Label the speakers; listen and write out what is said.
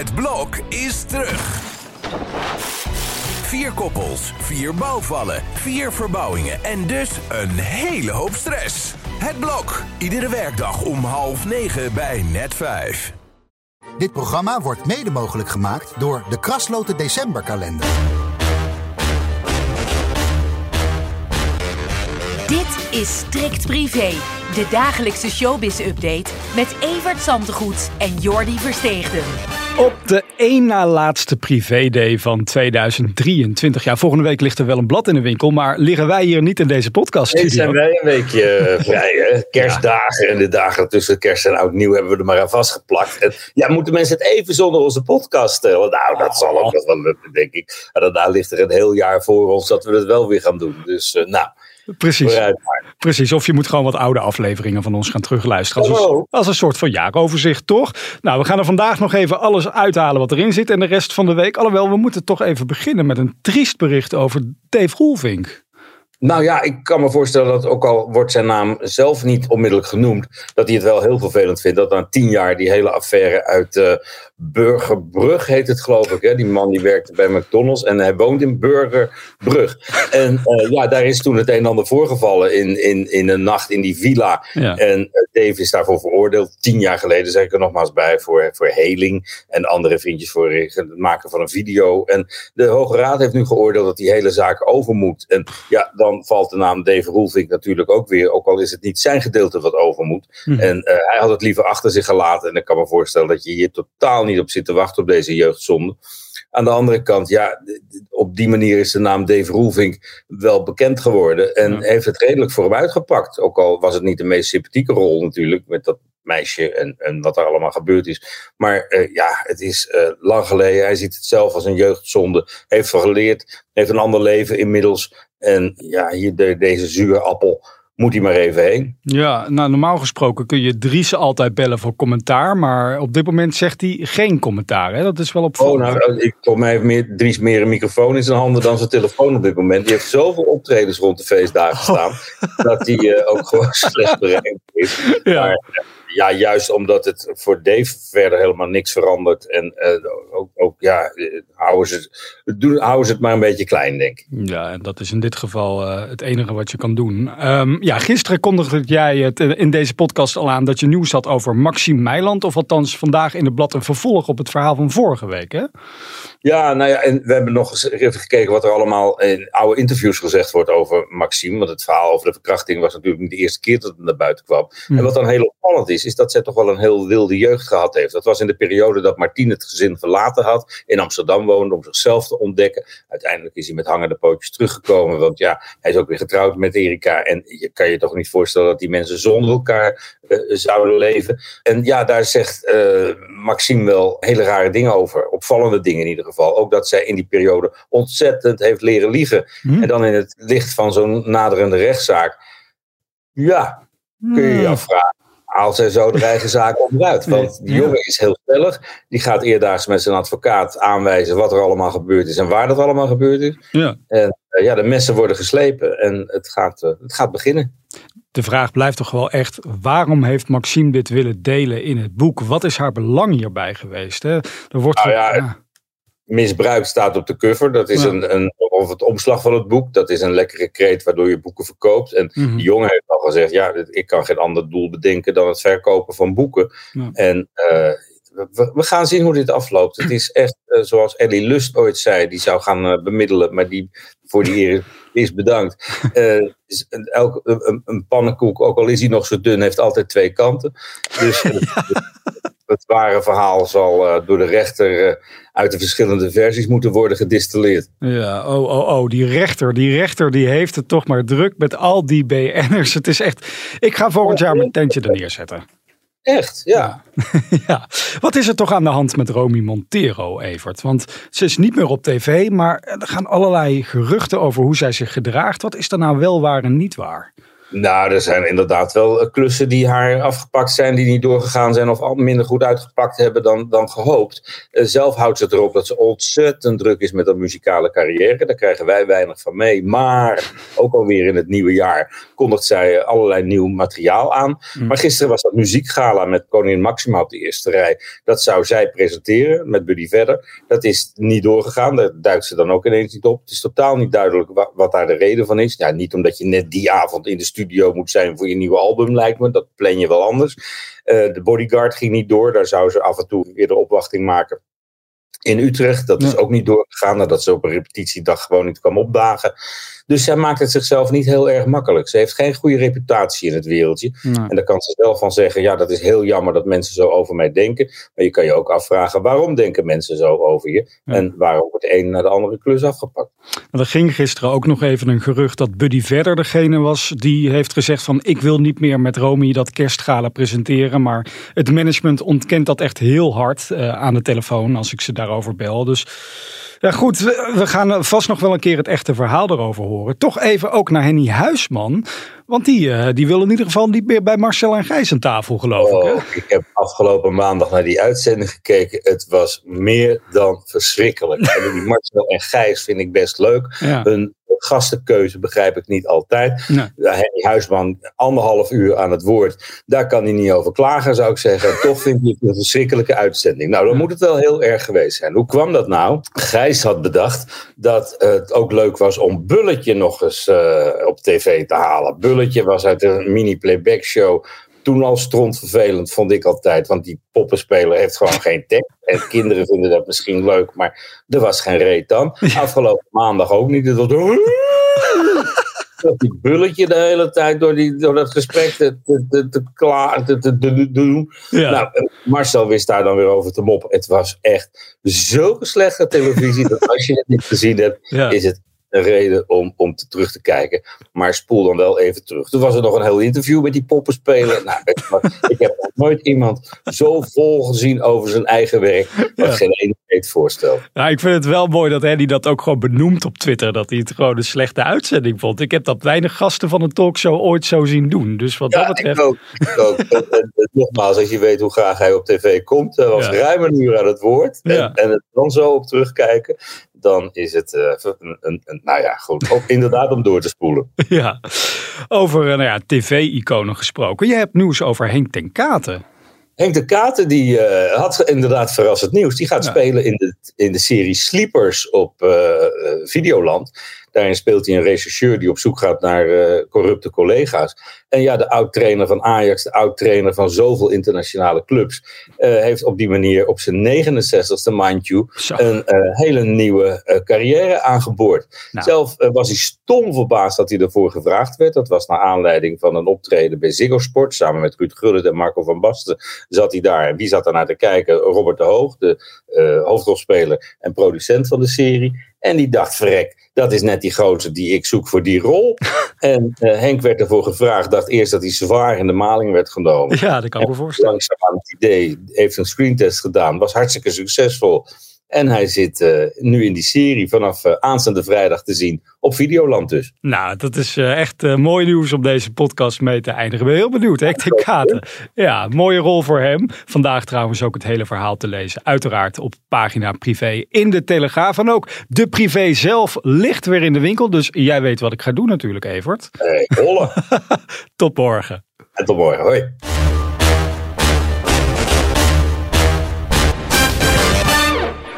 Speaker 1: Het blok is terug. Vier koppels, vier bouwvallen, vier verbouwingen en dus een hele hoop stress. Het blok, iedere werkdag om half negen bij net vijf.
Speaker 2: Dit programma wordt mede mogelijk gemaakt door de Krasloten Decemberkalender.
Speaker 3: Dit is Strikt Privé, de dagelijkse showbiz-update met Evert Zantegoed en Jordi Versteegden.
Speaker 4: Op de één na laatste privé-day van 2023. Ja, volgende week ligt er wel een blad in de winkel, maar liggen wij hier niet in deze podcast
Speaker 5: Nee, zijn wij een weekje eh, vrij. Hè? Kerstdagen en de dagen tussen kerst en oud nieuw hebben we er maar aan vastgeplakt. En, ja, moeten mensen het even zonder onze podcast stellen? Nou, dat zal ook nog wel lukken, denk ik. Maar daarna ligt er een heel jaar voor ons dat we het wel weer gaan doen. Dus eh, nou,
Speaker 4: Precies, precies. Of je moet gewoon wat oude afleveringen van ons gaan terugluisteren. Als,
Speaker 5: Oh.
Speaker 4: een, als een soort van jaaroverzicht, toch? Nou, we gaan er vandaag nog even alles uithalen wat erin zit en de rest van de week. Alhoewel, we moeten toch even beginnen met een triest bericht over Dave Roelvink.
Speaker 5: Nou ja, ik kan me voorstellen dat ook al wordt zijn naam zelf niet onmiddellijk genoemd, dat hij het wel heel vervelend vindt dat na tien jaar die hele affaire uit eh Burgerbrug heet het geloof ik. Hè? Die man die werkte bij McDonald's en hij woont in Burgerbrug. En eh, ja, daar is toen het een en ander voorgevallen in, in, in een nacht in die villa.
Speaker 4: Ja.
Speaker 5: En eh, Dave is daarvoor veroordeeld. Tien jaar geleden, zeg ik er nogmaals bij, voor, voor heling. En andere vriendjes voor het maken van een video. En de Hoge Raad heeft nu geoordeeld dat die hele zaak over moet. En ja, dan valt de naam Dave Roelvink natuurlijk ook weer. Ook al is het niet zijn gedeelte wat over moet.
Speaker 4: Mhm.
Speaker 5: En eh, hij had het liever achter zich gelaten. En ik kan me voorstellen dat je hier totaal niet op zit te wachten op deze jeugdzonde. Aan de andere kant, ja, op die manier is de naam Dave Roelvink wel bekend geworden. En
Speaker 4: Ja.
Speaker 5: heeft het redelijk voor hem uitgepakt. Ook al was het niet de meest sympathieke rol natuurlijk, met dat meisje en, en wat er allemaal gebeurd is. Maar eh, ja, het is eh, lang geleden. Hij ziet het zelf als een jeugdzonde. Heeft van geleerd, heeft een ander leven inmiddels. En ja, hier de, deze zure appel moet hij maar even heen.
Speaker 4: Ja, nou normaal gesproken kun je Dries altijd bellen voor commentaar. Maar op dit moment zegt hij geen commentaar. Hè? Dat is wel
Speaker 5: Oh,
Speaker 4: opvallend.
Speaker 5: nou, ik, voor mij heeft meer, Dries meer een microfoon in zijn handen dan zijn telefoon op dit moment. Die heeft zoveel optredens rond de feestdagen staan, dat hij eh, ook gewoon slecht bereikt is.
Speaker 4: Ja.
Speaker 5: Maar eh, ja, juist omdat het voor Dave verder helemaal niks verandert. En eh, ook, ook, ja, eh, houden ze, doen, houden ze het maar een beetje klein, denk ik.
Speaker 4: Ja, en dat is in dit geval eh, het enige wat je kan doen. Ehm, ja, gisteren kondigde jij het in deze podcast al aan dat je nieuws had over Maxime Meiland. Of althans vandaag in het blad een vervolg op het verhaal van vorige week. Hè?
Speaker 5: Ja, nou ja, en we hebben nog eens even gekeken wat er allemaal in oude interviews gezegd wordt over Maxime. Want het verhaal over de verkrachting was natuurlijk niet de eerste keer dat het naar buiten kwam.
Speaker 4: Hmm.
Speaker 5: En wat dan heel opvallend is, is dat zij toch wel een heel wilde jeugd gehad heeft. Dat was in de periode dat Martien het gezin verlaten had, in Amsterdam woonde om zichzelf te ontdekken. Uiteindelijk is hij met hangende pootjes teruggekomen, want ja, hij is ook weer getrouwd met Erika. En je kan je toch niet voorstellen dat die mensen zonder elkaar eh, zouden leven. En ja, daar zegt eh, Maxime wel hele rare dingen over. Opvallende dingen in ieder geval. Ook dat zij in die periode ontzettend heeft leren liegen.
Speaker 4: Hm?
Speaker 5: En dan in het licht van zo'n naderende rechtszaak. Ja, kun je je
Speaker 4: Hmm.
Speaker 5: afvragen. Haalt zij zo de eigen zaak onderuit? Want die jongen is heel stellig. Die gaat eerdaags met zijn advocaat aanwijzen wat er allemaal gebeurd is en waar dat allemaal gebeurd is.
Speaker 4: Ja.
Speaker 5: En eh, ja, de messen worden geslepen en het gaat, eh, het gaat beginnen.
Speaker 4: De vraag blijft toch wel echt, waarom heeft Maxime dit willen delen in het boek? Wat is haar belang hierbij geweest? Hè? Er wordt
Speaker 5: Nou ja,
Speaker 4: ja.
Speaker 5: Misbruikt staat op de cover. Dat is
Speaker 4: Ja.
Speaker 5: een, een, of het omslag van het boek. Dat is een lekkere kreet waardoor je boeken verkoopt. En
Speaker 4: Mhm.
Speaker 5: die jongen heeft al gezegd, ja, ik kan geen ander doel bedenken dan het verkopen van boeken.
Speaker 4: Ja.
Speaker 5: En eh, we, we gaan zien hoe dit afloopt. Het is echt, eh, zoals Ellie Lust ooit zei, die zou gaan eh, bemiddelen, maar die voor die eer is bedankt. Eh, is een, elk, een, een pannenkoek, ook al is hij nog zo dun, heeft altijd twee kanten. Dus eh, het ware verhaal zal eh, door de rechter eh, uit de verschillende versies moeten worden gedistilleerd.
Speaker 4: Ja, oh, oh, oh, die rechter, die rechter die heeft het toch maar druk met al die BN'ers. Het is echt, ik ga volgend jaar mijn tentje er neerzetten.
Speaker 5: Echt, ja.
Speaker 4: Ja, wat is er toch aan de hand met Romy Montero, Evert? Want ze is niet meer op tv, maar er gaan allerlei geruchten over hoe zij zich gedraagt. Wat is er nou wel waar en niet waar?
Speaker 5: Nou, er zijn inderdaad wel eh, klussen die haar afgepakt zijn, die niet doorgegaan zijn of al minder goed uitgepakt hebben dan, dan gehoopt. Uh, zelf houdt ze erop dat ze ontzettend druk is met haar muzikale carrière. Daar krijgen wij weinig van mee. Maar ook alweer in het nieuwe jaar kondigt zij allerlei nieuw materiaal aan. Mm. Maar gisteren was dat muziekgala met koningin Maxima op de eerste rij. Dat zou zij presenteren met Buddy Verder. Dat is niet doorgegaan. Daar duikt ze dan ook ineens niet op. Het is totaal niet duidelijk wat, wat daar de reden van is. Ja, niet omdat je net die avond in de studio studio moet zijn voor je nieuwe album, lijkt me. Dat plan je wel anders. Uh, de Bodyguard ging niet door. Daar zou ze af en toe weer de opwachting maken in Utrecht. Dat is ook niet doorgegaan nadat ze op een repetitiedag gewoon niet kwam opdagen. Dus zij maakt het zichzelf niet heel erg makkelijk. Ze heeft geen goede reputatie in het wereldje. En daar kan ze zelf van zeggen: ja, dat is heel jammer dat mensen zo over mij denken. Maar je kan je ook afvragen: waarom denken mensen zo over je? En waarom wordt de een naar de andere klus afgepakt?
Speaker 4: er ging gisteren ook nog even een gerucht dat Buddy Verder degene was die heeft gezegd: van ik wil niet meer met Romy dat kerstgala presenteren. Maar het management ontkent dat echt heel hard uh, aan de telefoon als ik ze daarover bel. Dus ja, goed, we, gaan vast nog wel een keer het echte verhaal erover horen. Toch even ook naar Henny Huisman. Want die, uh, die wil in ieder geval niet meer bij Marcel en Gijs aan tafel, geloof ik. Hè?
Speaker 5: Oh, ik heb afgelopen maandag naar die uitzending gekeken. Het was meer dan verschrikkelijk. en die Marcel en Gijs vind ik best leuk. Ja. Hun gastenkeuze begrijp ik niet altijd. Nee. Henny Huisman, anderhalf uur aan het woord. Daar kan hij niet over klagen, zou ik zeggen. Toch vind ik het een verschrikkelijke uitzending. Nou, dan moet het wel heel erg geweest zijn. Hoe kwam dat nou? Gijs had bedacht dat het ook leuk was om Bulletje nog eens uh, op tv te halen. Bulletje was uit een mini-playback show toen al strontvervelend, vond ik altijd. Want die poppenspeler heeft gewoon geen tekst. En kinderen vinden dat misschien leuk, maar er was geen reet dan. Afgelopen maandag ook niet. Dat dat die bulletje de hele tijd door, die, door dat gesprek te, te, te, klaar, te, te, te doen. Ja. Nou, Marcel wist daar dan weer over te moppen. Het was echt zulke slechte televisie dat als je het niet gezien hebt, is het een reden om, om te terug te kijken. Maar spoel dan wel even terug. Toen was er nog een heel interview met die poppenspeler. Nou, ik heb nog nooit iemand zo vol gezien over zijn eigen werk. Wat ja. geen ene het voorstelt.
Speaker 4: Ja, ik vind het wel mooi dat hij dat ook gewoon benoemt op Twitter. Dat hij het gewoon een slechte uitzending vond. Ik heb dat weinig gasten van een talkshow ooit zo zien doen. Dus wat dat betreft.
Speaker 5: Ik ook. Ik ook. en, nogmaals, als je weet hoe graag hij op tv komt. was ruim een uur aan het woord. En, en het dan zo op terugkijken dan is het uh, een, een, een, nou ja, goed, ook inderdaad om door te spoelen.
Speaker 4: Ja, over uh, nou ja, tv-iconen gesproken. Je hebt nieuws over Henk ten Katen.
Speaker 5: Henk de Katen die, uh, had inderdaad verrassend nieuws. Die gaat spelen in de, in de serie Sleepers op Videoland. Daarin speelt hij een rechercheur die op zoek gaat naar uh, corrupte collega's. En ja, de oud-trainer van Ajax, de oud-trainer van zoveel internationale clubs, uh, heeft op die manier op zijn 69ste, mind you, een uh, hele nieuwe carrière aangeboord. Nou. Zelf was hij stom verbaasd dat hij ervoor gevraagd werd. Dat was naar aanleiding van een optreden bij Ziggo Sport. Samen met Ruud Gullit en Marco van Basten zat hij daar. En wie zat daar naar te kijken? Robert de Hoog, de hoofdrolspeler en producent van de serie. En die dacht, verrek, dat is net die gozer die ik zoek voor die rol. en uh, Henk werd ervoor gevraagd, dacht eerst dat hij zwaar in de maling werd genomen.
Speaker 4: Ja, dat kan ik me voorstellen.
Speaker 5: Langzaam aan het idee, heeft een screentest gedaan, was hartstikke succesvol. En hij zit uh, nu in die serie vanaf uh, aanstaande vrijdag te zien op Videoland dus.
Speaker 4: Nou, dat is uh, echt mooi nieuws om deze podcast mee te eindigen. Ik ben heel benieuwd, hè, de Katen. Ja, mooie rol voor hem. Vandaag trouwens ook het hele verhaal te lezen. Uiteraard op pagina privé in de Telegraaf. En ook de privé zelf ligt weer in de winkel. Dus jij weet wat ik ga doen natuurlijk, Evert.
Speaker 5: Hey, holle.
Speaker 4: tot morgen.
Speaker 5: En tot morgen, hoi.